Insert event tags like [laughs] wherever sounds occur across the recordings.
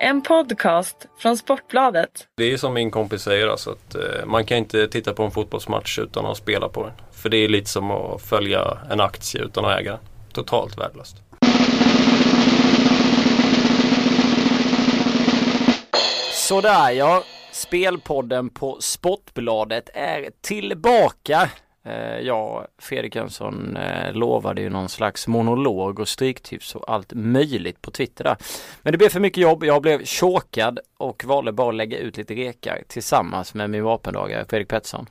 En podcast från Sportbladet. Det är som min kompis säger alltså att eh, man kan inte titta på en fotbollsmatch utan att spela på den. För det är lite som att följa en aktie utan att äga den. Totalt värdelöst. Sådär ja, Spelpodden på Sportbladet är tillbaka. Eh, ja, Fredrik Jönsson eh, lovade ju någon slags monolog och stryktips och allt möjligt på Twitter där. Men det blev för mycket jobb. Jag blev chokad och valde bara att lägga ut lite rekar tillsammans med min vapendragare Fredrik Pettersson.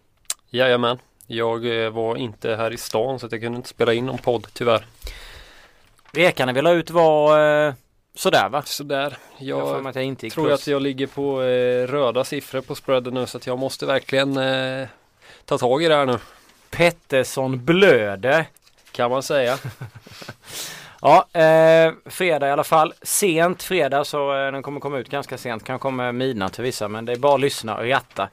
Jajamän. Jag eh, var inte här i stan så jag kunde inte spela in någon podd tyvärr. Rekarna vi la ut var eh, sådär va? Sådär. Jag, Jag, jag tror plus. att jag ligger på eh, röda siffror på spreaden nu så att jag måste verkligen eh, ta tag i det här nu. Pettersson blöder. Kan man säga. [laughs] Ja, eh, fredag i alla fall. Sent fredag så eh, den kommer komma ut ganska sent. Kan komma midnatt för vissa men det är bara att lyssna och ratta.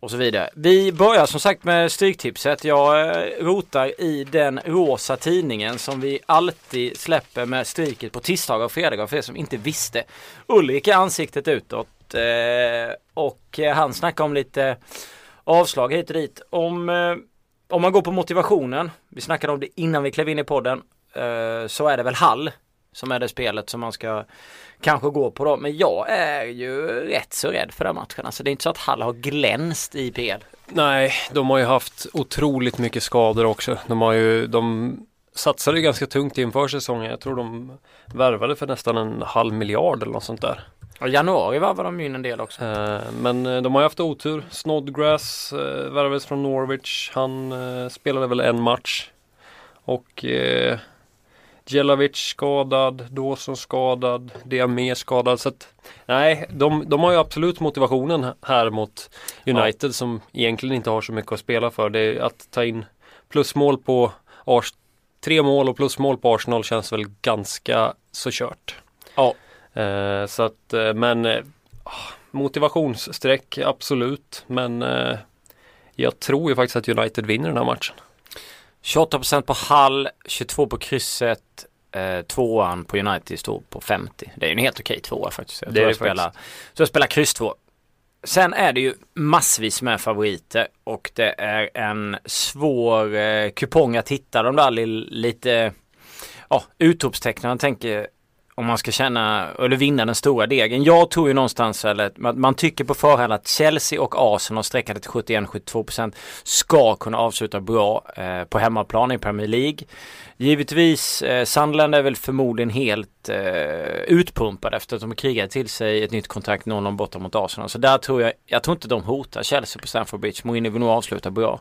Och så vidare. Vi börjar som sagt med Stryktipset. Jag eh, rotar i den rosa tidningen som vi alltid släpper med Stryket på tisdagar och fredagar för er som inte visste. Ulrik är ansiktet utåt eh, och eh, han snackar om lite avslag hit och dit. Om, eh, om man går på motivationen, vi snackade om det innan vi klev in i podden, eh, så är det väl Hall som är det spelet som man ska kanske gå på då. Men jag är ju rätt så rädd för den matchen. Alltså det är inte så att Hall har glänst i PL. Nej, de har ju haft otroligt mycket skador också. De har ju, de satsade ju ganska tungt inför säsongen. Jag tror de värvade för nästan en halv miljard eller något sånt där. I januari varvade de ju in en del också. Eh, Men eh, de har ju haft otur. Snodgrass eh, värvades från Norwich. Han spelade väl en match. Och eh, Jelavic skadad, Dawson skadad, Diame skadad. Så att, nej, de, de har ju absolut motivationen här mot United som egentligen inte har så mycket att spela för. Det är att ta in plusmål på Ars Tre mål och plusmål på Arsenal känns väl ganska så kört. Ja. Eh, så att, eh, men eh, motivationsstreck absolut. Men jag tror ju faktiskt att United vinner den här matchen. 28% på Hall, 22 på krysset, eh, tvåan på United står på 50. Det är ju en helt okej tvåa faktiskt. Jag Det är jag spelar, så jag spelar kryss två. Sen är det ju massvis med favoriter och det är en svår eh, kupong att hitta de där li- lite ja, utropstecknen. Jag tänker om man ska känna eller vinna den stora degen. Jag tror ju någonstans eller man, man tycker på förhand att Chelsea och Arsenal sträckade till 71-72% ska kunna avsluta bra eh, på hemmaplan i Premier League. Givetvis, eh, Sunderland är väl förmodligen helt eh, utpumpad efter att de krigade till sig ett nytt kontrakt någon om borta mot Arsenal. Så där tror jag, jag tror inte de hotar Chelsea på Stamford Bridge. Mourinho vill nog avsluta bra.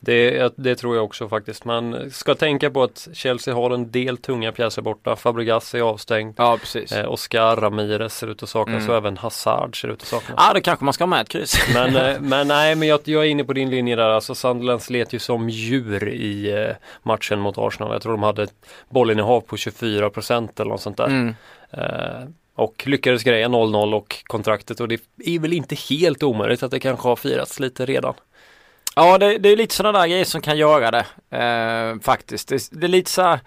Det, det tror jag också faktiskt. Man ska tänka på att Chelsea har en del tunga pjäser borta. Fabregas är avstängd. Ja, precis. Eh, Oscar Ramirez ser ut att saknas Mm. och även Hazard ser ut att saknas. Ja, då kanske man ska ha med ett kryss. [laughs] Men, eh, [laughs] men nej, men jag, jag är inne på din linje där. Alltså Sunderland slet ju som djur i eh, matchen mot Arsenal. Jag tror de hade ett bollinnehav på 24 procent eller något sånt där. Mm. Eh, och lyckades greja 0-0 och kontraktet och det är väl inte helt omöjligt att det kanske har firats lite redan. Ja, det, det är lite sådana där grejer som kan göra det. Eh, faktiskt. Det, det är lite så här.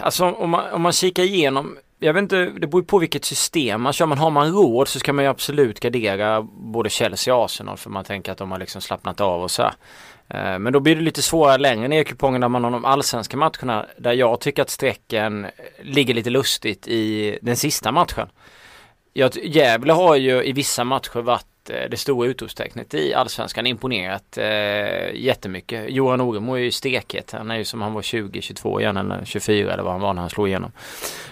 Alltså om man, om man kikar igenom. Jag vet inte, det beror på vilket system man kör. Men har man råd så ska man ju absolut gardera både Chelsea och Arsenal. För man tänker att de har liksom slappnat av och så här. Eh, Men då blir det lite svårare längre ner i kupongen där man har de allsvenska matcherna. Där jag tycker att strecken ligger lite lustigt i den sista matchen. Jag, Gävle har ju i vissa matcher varit Eh, det stora utropstecknet i allsvenskan imponerat eh, jättemycket. Johan Oremo är ju stekhet. Han är ju som han var 20-22 igen eller 24 eller vad han var när han slog igenom.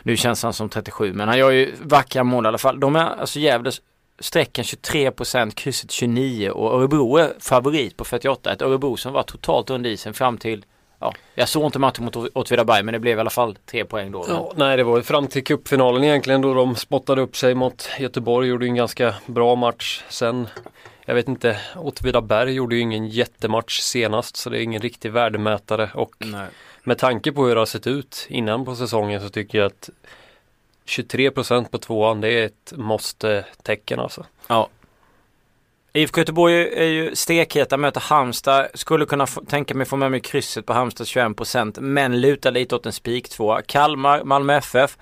Nu känns han som 37 men han gör ju vackra mål i alla fall. De är alltså Gävles strecken 23% krysset 29 och Örebro är favorit på 48. Ett Örebro som var totalt under isen fram till Ja, jag såg inte matchen mot Åtvidaberg men det blev i alla fall tre poäng då. Ja, nej, det var fram till cupfinalen egentligen då de spottade upp sig mot Göteborg. Gjorde en ganska bra match. Sen, jag vet inte, Åtvidaberg gjorde ju ingen jättematch senast så det är ingen riktig värdemätare. Och Nej. med tanke på hur det har sett ut innan på säsongen så tycker jag att 23% på tvåan det är ett måste-tecken alltså. Ja. IFK Göteborg är ju stekheta, möter Halmstad. Skulle kunna få, tänka mig få med mig krysset på Halmstad 21% men lutar lite åt en spik två. Kalmar, Malmö FF.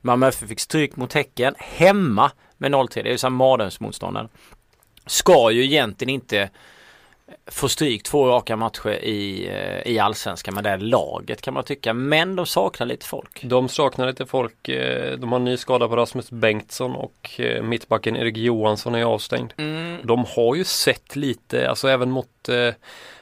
Malmö FF fick stryk mot Häcken hemma med 0-3. Det är ju samma mardrömsmotståndare. Ska ju egentligen inte få stryk två raka matcher i, eh, i allsvenskan med det laget kan man tycka. Men de saknar lite folk. De saknar lite folk. eh, De har ny skada på Rasmus Bengtsson och eh, mittbacken Erik Johansson är avstängd. Mm. De har ju sett lite, alltså även mot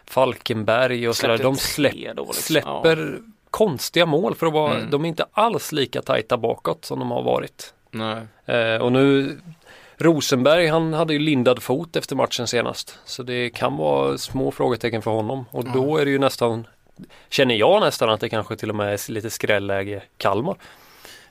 Falkenberg och sådär. De släpp, liksom. släpper konstiga mål för att vara, Mm. de är inte alls lika tajta bakåt som de har varit. Nej. Och nu Rosenberg han hade ju lindad fot efter matchen senast. Så det kan vara små frågetecken för honom. Och då är det ju nästan Känner jag nästan att det kanske till och med är lite skrälläge Kalmar.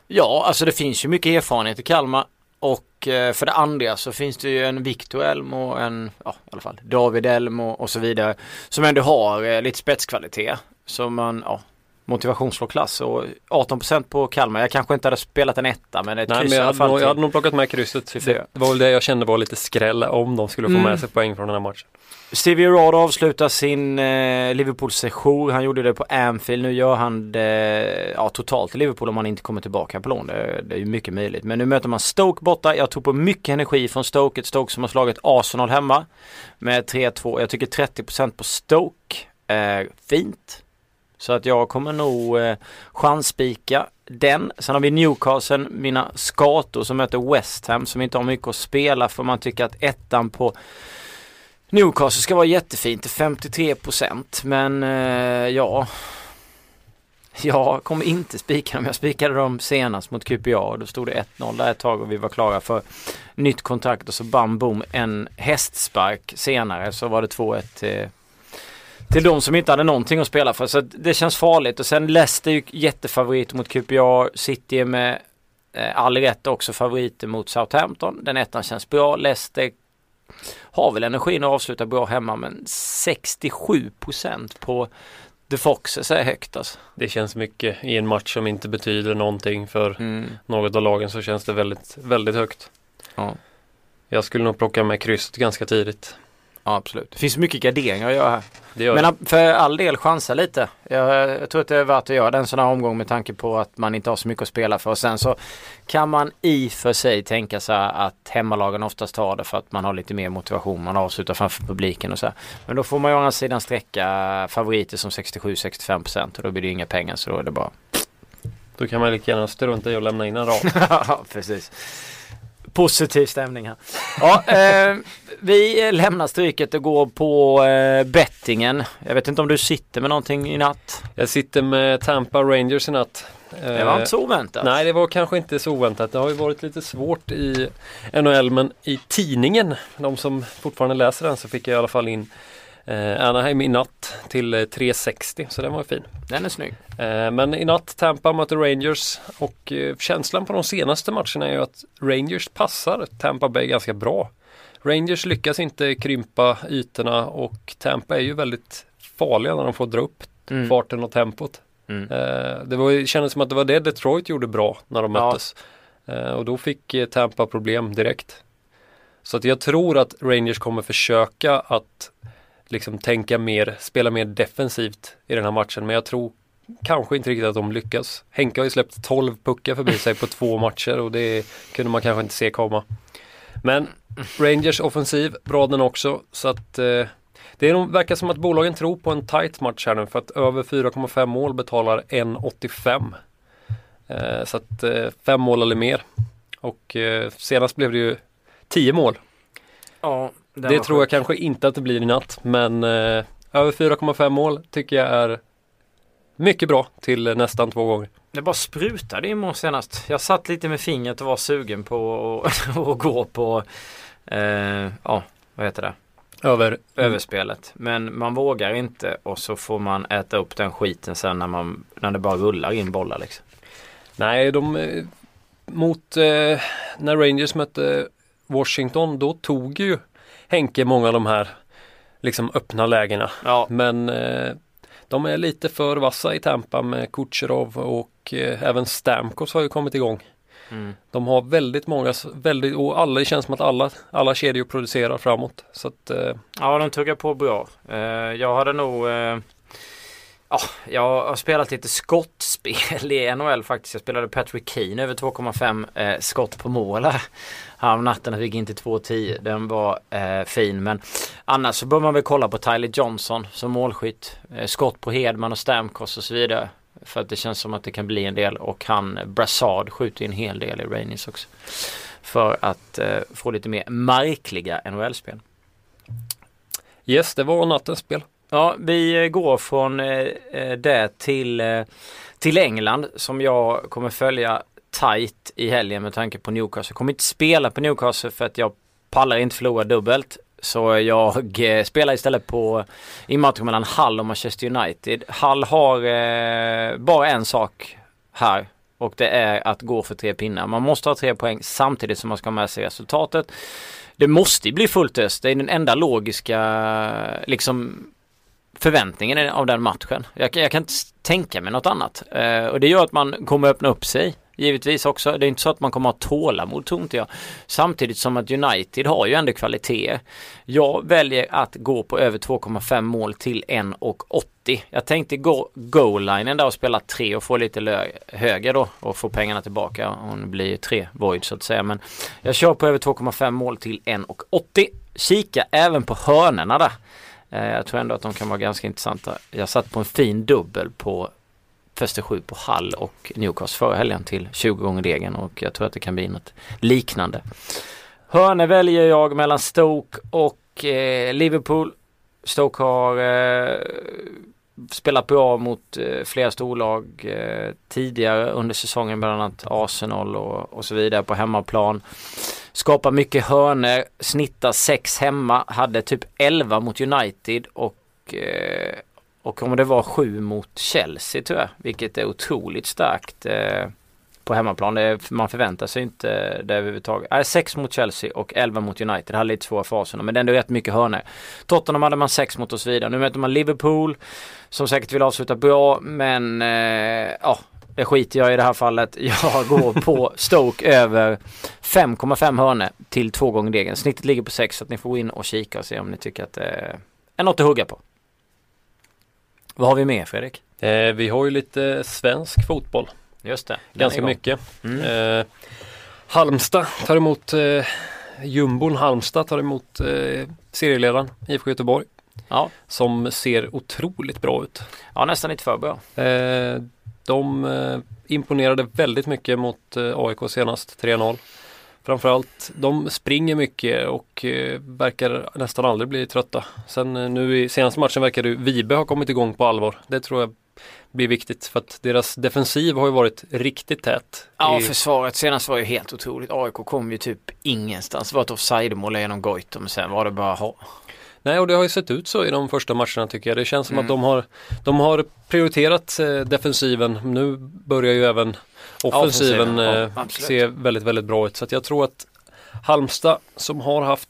Ja, alltså det finns ju mycket erfarenhet i Kalmar. Och eh, för det andra så finns det ju en Victor Elm och en, ja i alla fall David Elm och, och så vidare. Som ändå har eh, lite spetskvalitet. Så man, ja motivationsslåklass och 18% på Kalmar. Jag kanske inte hade spelat en etta men ett Nej kryss men jag hade, nog, jag hade nog plockat med krysset. Det, var väl det jag kände var lite skräll om de skulle få Mm. med sig poäng från den här matchen. Stevie Rard avslutar sin eh, Liverpool-session. Han gjorde det på Anfield. Nu gör han det ja, totalt i Liverpool om han inte kommer tillbaka på lån. Det, det är ju mycket möjligt. Men nu möter man Stoke borta. Jag tror på mycket energi från Stoke. Ett Stoke som har slagit Arsenal hemma med 3-2. Jag tycker 30% på Stoke är fint. Så att jag kommer nog eh, chansspika den. Sen har vi Newcastle, mina skator som möter West Ham som inte har mycket att spela för man tycker att ettan på Newcastle ska vara jättefint till 53% men eh, ja Jag kommer inte spika dem. Jag spikade dem senast mot QPR. Då stod det 1-0 där ett tag och vi var klara för nytt kontrakt och så bam boom en hästspark senare så var det 2-1 till, till de som inte hade någonting att spela för. Så det känns farligt och sen Leicester är ju jättefavorit mot QPR. City är med eh, all rätt också favoriter mot Southampton. Den ettan känns bra. Leicester har väl energin att avsluta bra hemma men 67% på The Foxes är högt alltså. Det känns mycket i en match som inte betyder någonting för Mm. något av lagen så känns det väldigt, väldigt högt. Ja. Jag skulle nog plocka med krysset ganska tidigt. Ja absolut. Det finns mycket garderingar att göra här. Men det. för all del chansa lite. Jag, jag tror att det är värt att göra den sån här omgång med tanke på att man inte har så mycket att spela för. Och sen så kan man i för sig tänka sig att hemmalagen oftast tar det för att man har lite mer motivation. Man avslutar framför publiken och så här. Men då får man ju å andra sidan sträcka favoriter som 67-65% och då blir det ju inga pengar så då är det bara Då kan man lika gärna strunta i att lämna in en rad. [laughs] Ja, precis. Positiv stämning här. Ja, eh, vi lämnar stryket och går på eh, bettingen. Jag vet inte om du sitter med någonting i natt? Jag sitter med Tampa Rangers i natt. Det var inte så oväntat. Nej, det var kanske inte så oväntat. Det har ju varit lite svårt i NHL, men i tidningen, de som fortfarande läser den, så fick jag i alla fall in eh, Anaheim i natt till eh, 360, så den var fin. Den är snygg. Eh, men i natt Tampa möter Rangers och eh, känslan på de senaste matcherna är ju att Rangers passar Tampa Bay ganska bra. Rangers lyckas inte krympa ytorna och Tampa är ju väldigt farliga när de får dra upp Mm. farten och tempot. Mm. Eh, det var, ju- kändes som att det var det Detroit gjorde bra när de Ja. möttes. Eh, och då fick eh, Tampa problem direkt. Så att jag tror att Rangers kommer försöka att liksom tänka mer, spela mer defensivt i den här matchen. Men jag tror kanske inte riktigt att de lyckas. Henke har ju släppt 12 puckar förbi sig på två [laughs] matcher och det kunde man kanske inte se komma. Men Rangers offensiv, bra den också. Så att eh, det är verkar som att bolagen tror på en tight match här nu för att över 4,5 mål betalar 1,85. Eh, så att eh, fem mål eller mer. Och eh, senast blev det ju 10 mål. Ja, den Det tror jag kanske inte att det blir i natt men eh, över 4,5 mål tycker jag är mycket bra till eh, nästan två gånger. Det bara sprutade i mål senast. Jag satt lite med fingret och var sugen på att [laughs] att gå på eh, ja, vad heter det? Över Överspelet. Men man vågar inte och så får man äta upp den skiten sen när, man, när det bara rullar in bollar liksom. Nej, de eh, mot eh, när Rangers mötte Washington då tog ju Henke många av de här liksom öppna lägena. Ja, Men eh, de är lite för vassa i Tampa med Kucherov och eh, även Stamkos har ju kommit igång. mm. De har väldigt många, väldigt, och alla, det känns som att alla, alla kedjor producerar framåt. Så att, eh, ja de tuggar på bra. Eh, jag hade nog eh, Ja, jag har spelat lite skottspel i NHL faktiskt. Jag spelade Patrick Keane över 2,5 eh, skott på mål här. Natten fick in till 2,10. Den var eh, fin men annars så bör man väl kolla på Tyler Johnson som målskytt. Eh, skott på Hedman och Stamkos och så vidare. För att det känns som att det kan bli en del och han eh, Brassard skjuter en hel del i Rainies också. För att eh, få lite mer märkliga NHL-spel. Yes, det var nattens spel. Ja, vi eh, går från eh, eh, det till, eh, till England som jag kommer följa tight i helgen med tanke på Newcastle. Jag kommer inte spela på Newcastle för att jag pallar inte förlora dubbelt. Så jag eh, spelar istället på i matchen mellan Hull och Manchester United. Hull har eh, bara en sak här och det är att gå för tre pinnar. Man måste ha tre poäng samtidigt som man ska ha med sig resultatet. Det måste bli fullt ös. Det är den enda logiska liksom förväntningen av den matchen. Jag, jag kan inte tänka mig något annat. Eh, och det gör att man kommer öppna upp sig givetvis också. Det är inte så att man kommer att ha tålamod tror inte jag. Samtidigt som att United har ju ändå kvalitet. Jag väljer att gå på över 2,5 mål till 1,80. Jag tänkte gå goal-linen där och spela 3 och få lite högre då och få pengarna tillbaka. Och det blir tre void så att säga. Men jag kör på över 2,5 mål till 1,80. Kika även på hörnerna där. Eh, jag tror ändå att de kan vara ganska intressanta. Jag satt på en fin dubbel på fäste sju på Hall och Newcastle förra helgen till 20 gånger degen och jag tror att det kan bli något liknande. Hörne väljer jag mellan Stoke och eh, Liverpool. Stoke har eh, spelat bra mot eh, flera storlag eh, tidigare under säsongen, bland annat Arsenal och, och så vidare på hemmaplan. Skapar mycket hörner, snittar sex hemma, hade typ 11 mot United och eh, och om det var sju mot Chelsea tror jag, vilket är otroligt starkt eh, på hemmaplan. Är, man förväntar sig inte det överhuvudtaget. Äh, 6 mot Chelsea och 11 mot United. Det hade lite svåra faserna men det är ändå rätt mycket hörnor. Tottenham hade man 6 mot och så vidare. Nu möter man Liverpool som säkert vill avsluta bra men eh, ja det skiter jag i det här fallet. [laughs] Jag går på Stoke över 5,5 hörnor till två gånger degen. Snittet ligger på 6 så att ni får gå in och kika och se om ni tycker att det är något att hugga på. Vad har vi med Fredrik? Eh, vi har ju lite svensk fotboll. Just det. Ganska mycket. Mm. Eh, Halmstad tar emot eh, Jumbon Halmstad tar emot eh, serieledaren IFK Göteborg. Ja. Som ser otroligt bra ut. Ja nästan lite för bra. Eh, de eh, imponerade väldigt mycket mot eh, AIK senast 3-0. Framförallt, de springer mycket och eh, verkar nästan aldrig bli trötta. Sen eh, nu i senaste matchen verkar det Vibe ha kommit igång på allvar. Det tror jag blir viktigt för att deras defensiv har ju varit riktigt tät. Ja, i... försvaret senast var ju helt otroligt. AIK kom ju typ ingenstans. Det var ett offside-mål genom Goitom sen var det bara ha. Nej, och det har ju sett ut så i de första matcherna tycker jag. Det känns som mm. att de har, de har prioriterat eh, defensiven. Nu börjar ju även offensiven ja, eh, ser väldigt, väldigt bra ut. Så jag tror att Halmstad som har haft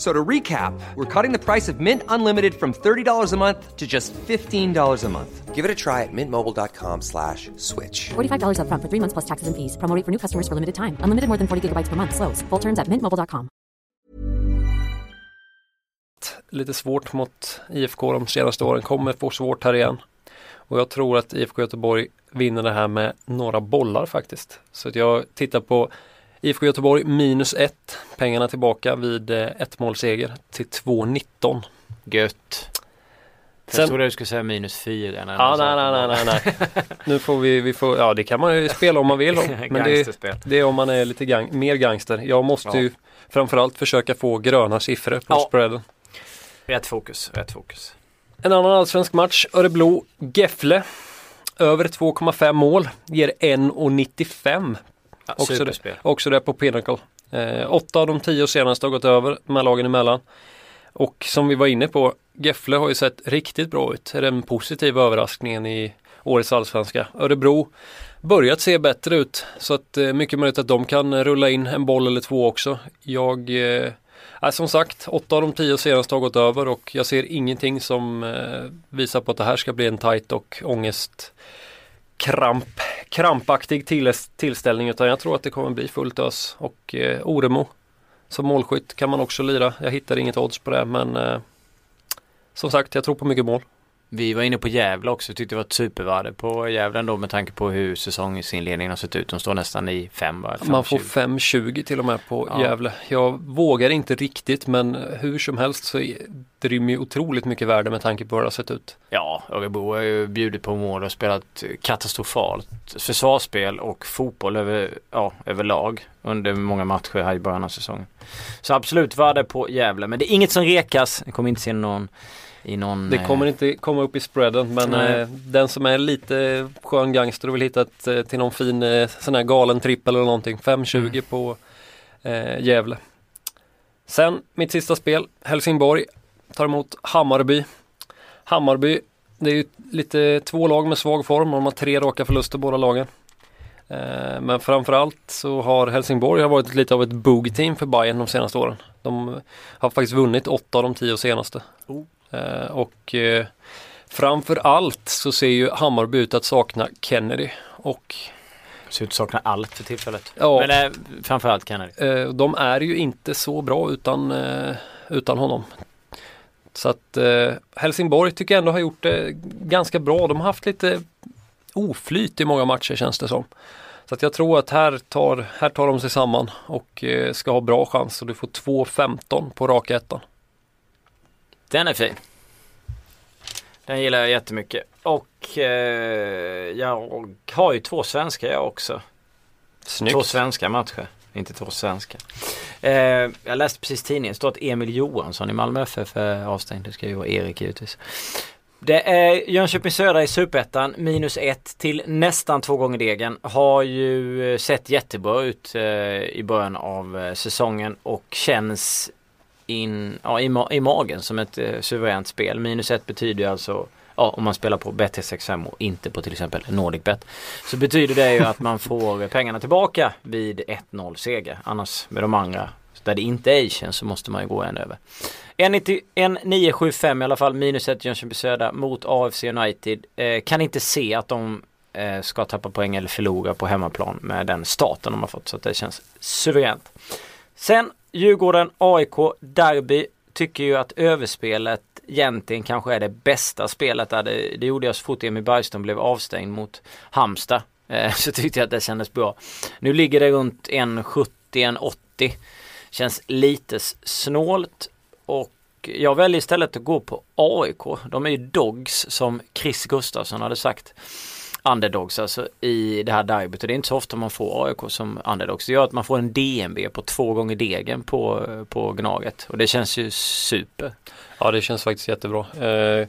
So to recap, we're cutting the price of Mint Unlimited from $30 a month to just $15 a month. Give it a try at mintmobile.com slash switch. $45 up front for three months plus taxes and fees. Promoting for new customers for limited time. Unlimited more than 40 gigabytes per month. Slows. Full terms at mintmobile.com. Lite svårt mot IFK de senaste åren. Kommer få svårt här igen. Och jag tror att IFK Göteborg vinner det här med några bollar faktiskt. Så att jag tittar på IFK Göteborg minus 1. Pengarna tillbaka vid eh, ett målseger till 2,19. Gött. Sen, jag trodde du skulle säga minus 4. Ja, nej, nej, nej, nej, nej. nu får vi, vi får, ja det kan man ju spela om man vill. [laughs] men det, det är om man är lite gang, mer gangster. Jag måste ja. ju framförallt försöka få gröna siffror på ja. spreaden. Rätt fokus, rätt fokus. En annan allsvensk match, Örebro-Gefle. Över 2,5 mål ger 1,95 Ja, också, det, också det på Pinnacle. Eh, åtta av de tio senaste har gått över med lagen emellan. Och som vi var inne på, Gefle har ju sett riktigt bra ut. Den positiva överraskningen i årets allsvenska. Örebro börjat se bättre ut så att eh, mycket möjligt att de kan rulla in en boll eller två också. Jag eh, Nej, som sagt, åtta av de tio senaste har gått över och jag ser ingenting som eh, visar på att det här ska bli en tight och ångest kramp, krampaktig till, tillställning utan jag tror att det kommer bli fullt ös och eh, Oremo som målskytt kan man också lira. Jag hittar inget odds på det men eh, som sagt jag tror på mycket mål. Vi var inne på Gävle också, tyckte det var ett supervärde på Gävle ändå med tanke på hur säsongsinledningen har sett ut. De står nästan i 5 Man får 5,20 till och med på ja. Gävle. Jag vågar inte riktigt men hur som helst så det rymmer ju otroligt mycket värde med tanke på hur det har sett ut. Ja, Örebro har ju bjudit på mål och spelat katastrofalt försvarsspel och fotboll över, ja, överlag under många matcher här i början av säsongen. Så absolut värde på Gävle, men det är inget som rekas. Jag kommer inte se någon i någon... Det kommer eh, inte komma upp i spreaden men eh, den som är lite skön gangster och vill hitta ett, eh, till någon fin sån här galen trippel eller någonting. 5,20 mm. på eh, Gävle. Sen mitt sista spel, Helsingborg tar emot Hammarby. Hammarby, det är ju lite två lag med svag form och de har tre raka förluster båda lagen. Eh, men framförallt så har Helsingborg har varit lite av ett boogie-team för Bayern de senaste åren. De har faktiskt vunnit åtta av de tio senaste. Oh. Eh, och eh, framförallt så ser ju Hammarby ut att sakna Kennedy och Ser ut att sakna allt för tillfället. Ja. Men eh, framförallt Kennedy. De är ju inte så bra utan, eh, utan honom. Så att Helsingborg tycker jag ändå har gjort det ganska bra. De har haft lite oflyt i många matcher känns det som. Så att jag tror att här tar, här tar de sig samman och ska ha bra chans. Och du får 2-15 på raka ettan. Den är fin. Den gillar jag jättemycket. Och eh, jag har ju två svenska jag också. Snyggt. Två svenska matcher. Inte två svenska. Eh, jag läste precis tidningen. Det står att Emil Johansson i Malmö FF är avstängd. Det ska ju vara Erik givetvis. Det är Jönköping Södra i Superettan minus ett till nästan två gånger degen. Har ju sett jättebra ut eh, i början av eh, säsongen och känns in, ja, i, ma i magen som ett eh, suveränt spel. Minus ett betyder ju alltså ja, om man spelar på Bet365 och inte på till exempel NordicBet. Så betyder det ju att man får pengarna tillbaka vid 1-0 seger. Annars med de andra där det inte är Asian så måste man ju gå en över. 1,975 i alla fall minus 1 Jönköping Södra mot AFC United. Eh, kan inte se att de eh, ska tappa poäng eller förlora på hemmaplan med den starten de har fått. Så att det känns suveränt. Sen Djurgården, AIK, Derby tycker ju att överspelet egentligen kanske är det bästa spelet där. Det, det gjorde jag så fort Emil Bergström blev avstängd mot Halmstad. Eh, [laughs] så tyckte jag att det kändes bra. Nu ligger det runt 1,70-1,80. Känns lite snålt och jag väljer istället att gå på AIK. De är ju dogs som Chris Gustafsson hade sagt underdogs alltså i det här derbyt och det är inte så ofta man får AIK som underdogs. Det gör att man får en DNB på två gånger degen på, på Gnaget och det känns ju super. Ja det känns faktiskt jättebra. Eh,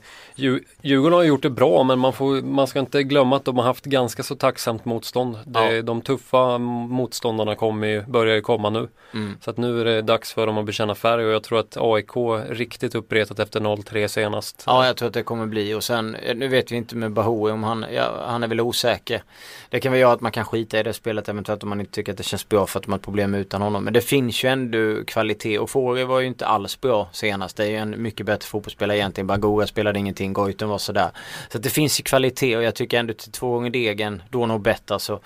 Djurgården har gjort det bra men man, får, man ska inte glömma att de har haft ganska så tacksamt motstånd. Det, ja. De tuffa motståndarna kommer, börjar ju komma nu. Mm. Så att nu är det dags för dem att bekänna färg och jag tror att AIK riktigt uppretat efter 0-3 senast. Ja jag tror att det kommer bli och sen nu vet vi inte med Bahoui om han, ja, han är väl osäker. Det kan väl göra att man kan skita i det spelet eventuellt om man inte tycker att det känns bra för att de har ett problem utan honom. Men det finns ju ändå kvalitet och Fåri var ju inte alls bra senast. Det är ju en mycket bättre fotbollsspelare egentligen. Bagora spelade ingenting, Goiten var sådär. Så att det finns ju kvalitet och jag tycker ändå till två gånger degen, då nog bättre så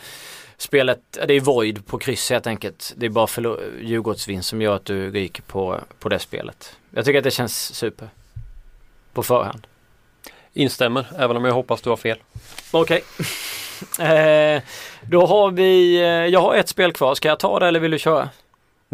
Spelet, det är void på kryss helt enkelt. Det är bara Djurgårdsvinst som gör att du ryker på, på det spelet. Jag tycker att det känns super. På förhand. Instämmer, även om jag hoppas du har fel. Okej. Okay. [laughs] eh, då har vi, eh, jag har ett spel kvar. Ska jag ta det eller vill du köra?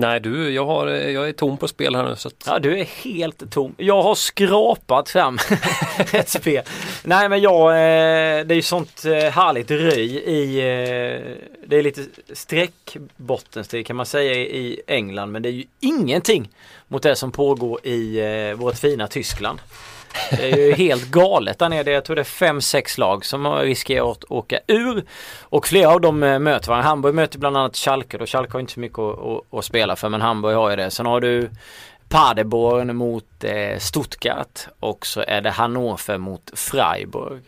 Nej du, jag, har, jag är tom på spel här nu. Så att... Ja du är helt tom. Jag har skrapat fram [laughs] ett spel. Nej men jag, eh, det är ju sånt eh, härligt röj i, eh, det är lite streckbottensteg kan man säga i England men det är ju ingenting mot det som pågår i vårt fina Tyskland. Det är ju helt galet där nere. Jag tror det är fem, sex lag som riskerar att åka ur. Och flera av dem eh, möter varandra. Hamburg möter bland annat Schalke och Schalke har inte så mycket att, att, att spela för men Hamburg har ju det. Sen har du Paderborn mot eh, Stuttgart och så är det Hannover mot Freiburg.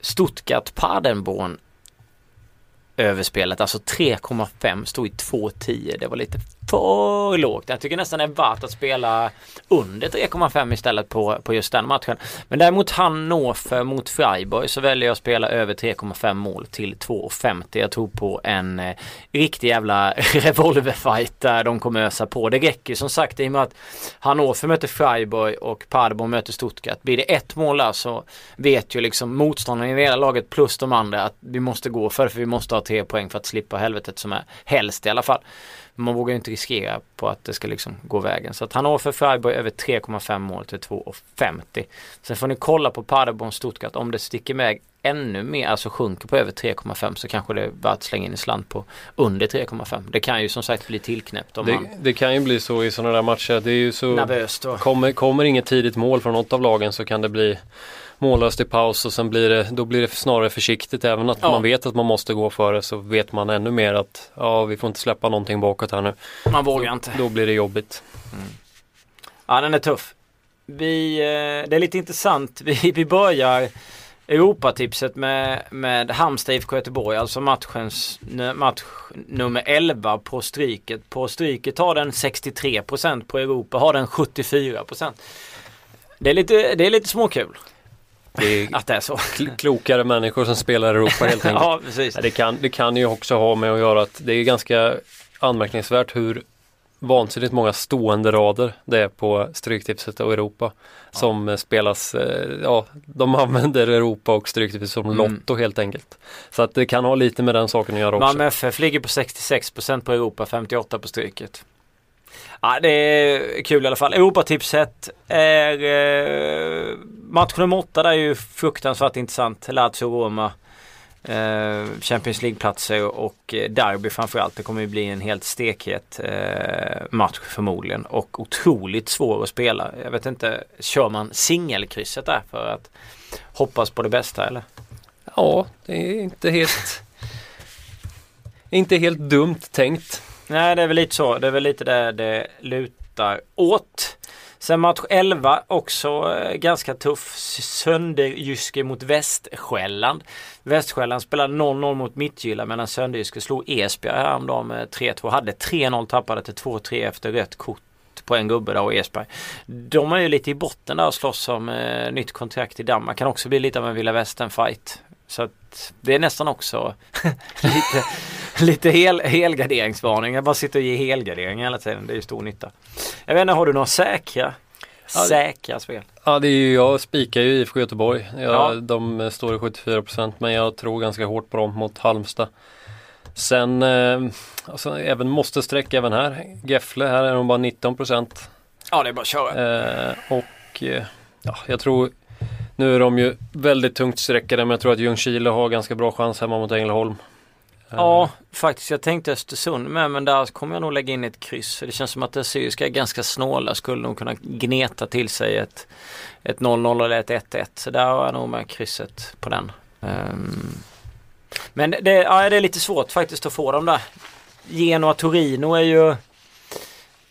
Stuttgart, Paderborn överspelet, alltså 3,5 stod i 2,10. Det var lite för lågt. Jag tycker nästan det är värt att spela under 3,5 istället på, på just den matchen. Men däremot Hannover mot Freiburg så väljer jag att spela över 3,5 mål till 2,50. Jag tror på en eh, riktig jävla [laughs] revolverfight där de kommer ösa på. Det räcker som sagt i och med att Hannover möter Freiburg och Paderborn möter Stuttgart. Blir det ett mål där så vet ju liksom motståndaren i hela laget plus de andra att vi måste gå för det för vi måste ha tre poäng för att slippa helvetet som är helst i alla fall. Man vågar ju inte riskera på att det ska liksom gå vägen. Så att han har för Freiburg över 3,5 mål till 2,50. Sen får ni kolla på Paderborn Stuttgart om det sticker iväg ännu mer, alltså sjunker på över 3,5 så kanske det är värt att slänga in en slant på under 3,5. Det kan ju som sagt bli tillknäppt om Det, man det kan ju bli så i sådana där matcher. Det är ju så nervöst då. kommer, kommer inget tidigt mål från något av lagen så kan det bli mållöst i paus och sen blir det, då blir det snarare försiktigt. Även att Ja. man vet att man måste gå före så vet man ännu mer att ja, vi får inte släppa någonting bakåt här nu. Man vågar inte. Då blir det jobbigt. Ja den är tuff. Vi, eh, det är lite intressant. [laughs] Vi, vi börjar Europatipset med, med Halmstad IFK Göteborg. Alltså matchens, match nummer 11 på stryket. På stryket har den 63% på Europa har den 74%. Det är lite, det är lite småkul Det är att det är så. kl- klokare människor som spelar i Europa helt [laughs] enkelt. ja precis. Ja, Det kan, det kan ju också ha med att göra att det är ganska anmärkningsvärt hur vansinnigt många stående rader det är på Stryktipset och Europa som eh, spelas, eh, ja de använder Europa och Stryktipset som Mm. lotto helt enkelt. Så att det kan ha lite med den saken att göra också. Malmö FF ligger på 66% på Europa, 58% på stryket. Ja, det är kul i alla fall. Europatipset är eh, match nummer 8 där är ju fruktansvärt intressant. Lazio-Roma. Eh, Champions League-platser och eh, derby framförallt. Det kommer ju bli en helt stekhet eh, match förmodligen och otroligt svår att spela. Jag vet inte, kör man singelkrysset där för att hoppas på det bästa eller? Ja, det är inte helt [laughs] inte helt dumt tänkt. Nej det är väl lite så. Det är väl lite där det lutar åt. Sen match 11 också eh, ganska tuff. Sönderjyske mot Västsjälland. Västsjälland spelade 0-0 mot Mittjylland medan Sönderjyske slog Esbjerg häromdagen med 3-2. Hade 3-0 tappade till 2-3 efter rött kort på en gubbe där och Esberg. De är ju lite i botten där och slåss om eh, nytt kontrakt i Danmark. Kan också bli lite av en Vilda Västern fight. Så att det är nästan också [laughs] lite, lite hel, helgarderingsvarning. Jag bara sitter och ger helgardering hela tiden. Det är ju stor nytta. Jag vet inte, har du några säkra, Ja, säkra spel? Ja, det är ju, jag spikar ju IFK Göteborg. Jag, Ja. De står i 74% men jag tror ganska hårt på dem mot Halmstad. Sen, eh, alltså, även måste sträcka även här. Gefle, här är de bara 19%. Ja, det är bara att köra. Eh, och eh, ja, jag tror nu är de ju väldigt tungt sträckade men jag tror att Ljungskile har ganska bra chans hemma mot Ängelholm. Ja, faktiskt. Jag tänkte Östersund med men där kommer jag nog lägga in ett kryss. Det känns som att det Syriska är ganska snåla. Skulle nog kunna gneta till sig ett, ett 0-0 eller ett 1-1. Så där har jag nog med krysset på den. Ehm, men det, ja, det är lite svårt faktiskt att få dem där. Genoa Torino är ju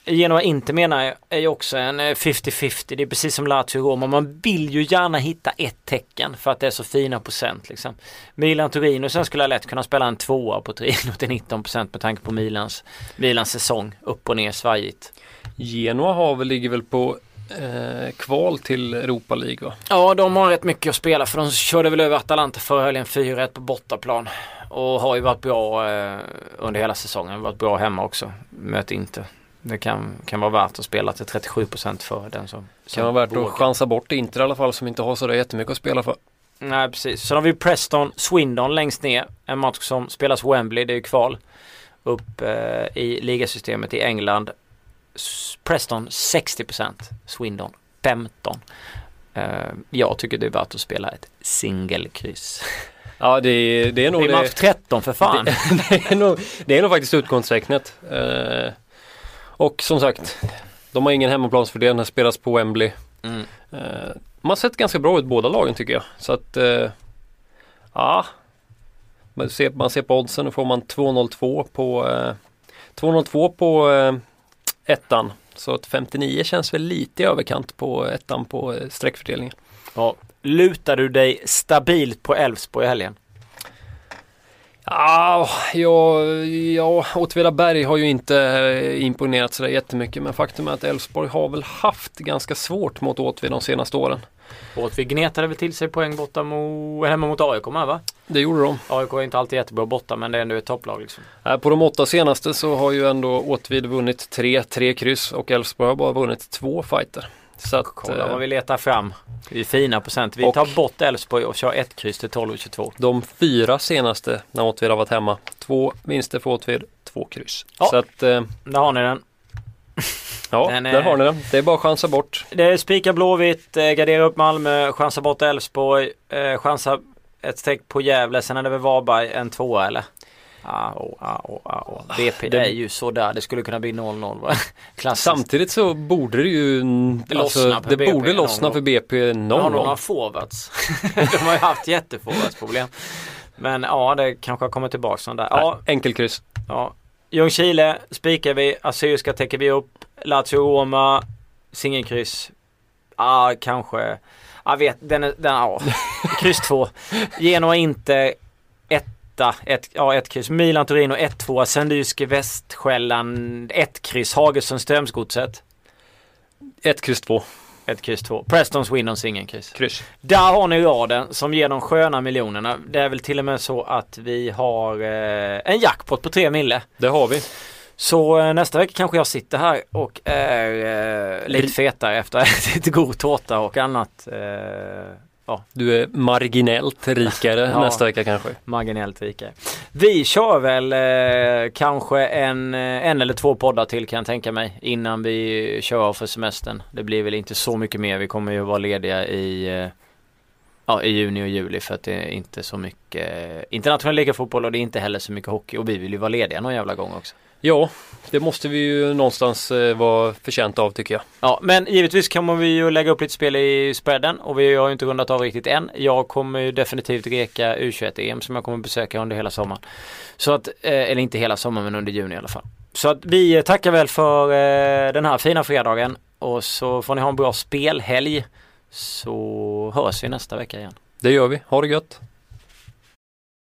Genoa inte menar jag är ju också en eh, 50-50. Det är precis som Lazio Roma. Man vill ju gärna hitta ett tecken för att det är så fina procent liksom. Milan Torino sen skulle jag lätt kunna spela en tvåa på Torino till 19% med tanke på Milans, Milans säsong. Upp och ner svajigt. Genoa har väl, ligger väl på eh, kval till Europa League va? Ja, de har rätt mycket att spela för de körde väl över Atalanta förra helgen 4-1 på bortaplan. Och har ju varit bra eh, under hela säsongen. Varit bra hemma också. Möter inte. Det kan, kan vara värt att spela till 37% för den som, Kan vara värt vågar. att chansa bort Inter i alla fall som inte har så där jättemycket att spela för. Nej precis. Sen har vi Preston Swindon längst ner. En match som spelas Wembley. Det är ju kval. Upp eh, i ligasystemet i England. Preston 60%. Swindon 15%. Eh, jag tycker det är värt att spela ett singelkryss. [laughs] Ja det är, det är nog Det är match 13 för fan. Det, [laughs] det, är nog, det är nog faktiskt utgångstecknet. Eh, och som sagt, de har ingen hemmaplansfördel, den spelas på Wembley. Mm. Eh, man har sett ganska bra ut båda lagen tycker jag. Så att, eh, ja. Man ser, man ser på oddsen, då får man 2,02 på eh, 2,02 på eh, ettan. Så att 59 känns väl lite i överkant på ettan på streckfördelningen. Ja. Lutar du dig stabilt på Elfsborg i helgen? Ah, ja, ja, Åtvidaberg har ju inte eh, imponerat sådär jättemycket men faktum är att Elfsborg har väl haft ganska svårt mot Åtvid de senaste åren. Åtvid gnetade väl till sig poäng borta mo, hemma mot AIK med va? Det gjorde de. AIK är inte alltid jättebra borta men det är ändå ett topplag liksom. Äh, På de åtta senaste så har ju ändå Åtvid vunnit tre, tre kryss och Elfsborg har bara vunnit två fighter. Så att, Kolla eh, vad vi letar fram. Vi är fina procent. Vi tar bort Elfsborg och kör ett kryss till 12 och 22. de fyra senaste när Åtvid har varit hemma, två vinster för Åtvid, två kryss. Ja. Så att, eh, Där har ni den. [laughs] ja, Den är- där har ni den. Det är bara att chansa bort. Det är spika Blåvitt, eh, gardera upp Malmö, chansa bort Elfsborg, eh, chansa ett streck på Gävle. Sen är det väl Varberg en tvåa eller? Ah, ah, oh, ah, oh. BP Det- är ju sådär. Det skulle kunna bli 0-0 va? [laughs] Klassiskt. Samtidigt så borde det ju, Det lossnar alltså, det BP borde lossna för BP De har någon nog gång. några forwards. [laughs] De har ju haft jätteforwardsproblem. Men ja, det kanske har kommit tillbaka sån där. Ja, Enkelkryss. Ja. Ljungskile spikar vi. Assyriska täcker vi upp. Lazio Roma. Singelkryss. Ja, kanske. Jag vet, den är, den, ja. Kryss två. Genoa inte etta. Ett, ja, ett kryss. Milan Torino 1-2. Sandlyske Västskällan 1 kryss. Hagesson Strömsgodset. Ett kryss två. Ett kryss två. Preston Swindon singelkryss. Kryss. Där har ni raden som ger de sköna miljonerna. Det är väl till och med så att vi har eh, en jackpot på 3 mille. Det har vi. Så eh, nästa vecka kanske jag sitter här och är eh, lite fetare efter att ha ätit god tårta och annat. Eh, ja, Du är marginellt rikare [laughs] Ja. nästa vecka kanske. marginellt rikare. Vi kör väl eh, kanske en, eh, en eller två poddar till kan jag tänka mig innan vi kör av för semestern. Det blir väl inte så mycket mer. Vi kommer ju vara lediga i eh, Ja, i juni och juli för att det är inte så mycket eh, internationell ligafotboll och det är inte heller så mycket hockey och vi vill ju vara lediga någon jävla gång också. Ja, det måste vi ju någonstans eh, vara förtjänta av tycker jag. Ja, men givetvis kommer vi ju lägga upp lite spel i spreaden och vi har ju inte rundat av riktigt än. Jag kommer ju definitivt reka U21-EM som jag kommer besöka under hela sommaren. Så att, eh, eller inte hela sommaren men under juni i alla fall. Så att vi tackar väl för eh, den här fina fredagen och så får ni ha en bra spelhelg. Så hörs vi nästa vecka igen. Det gör vi. Ha det gött.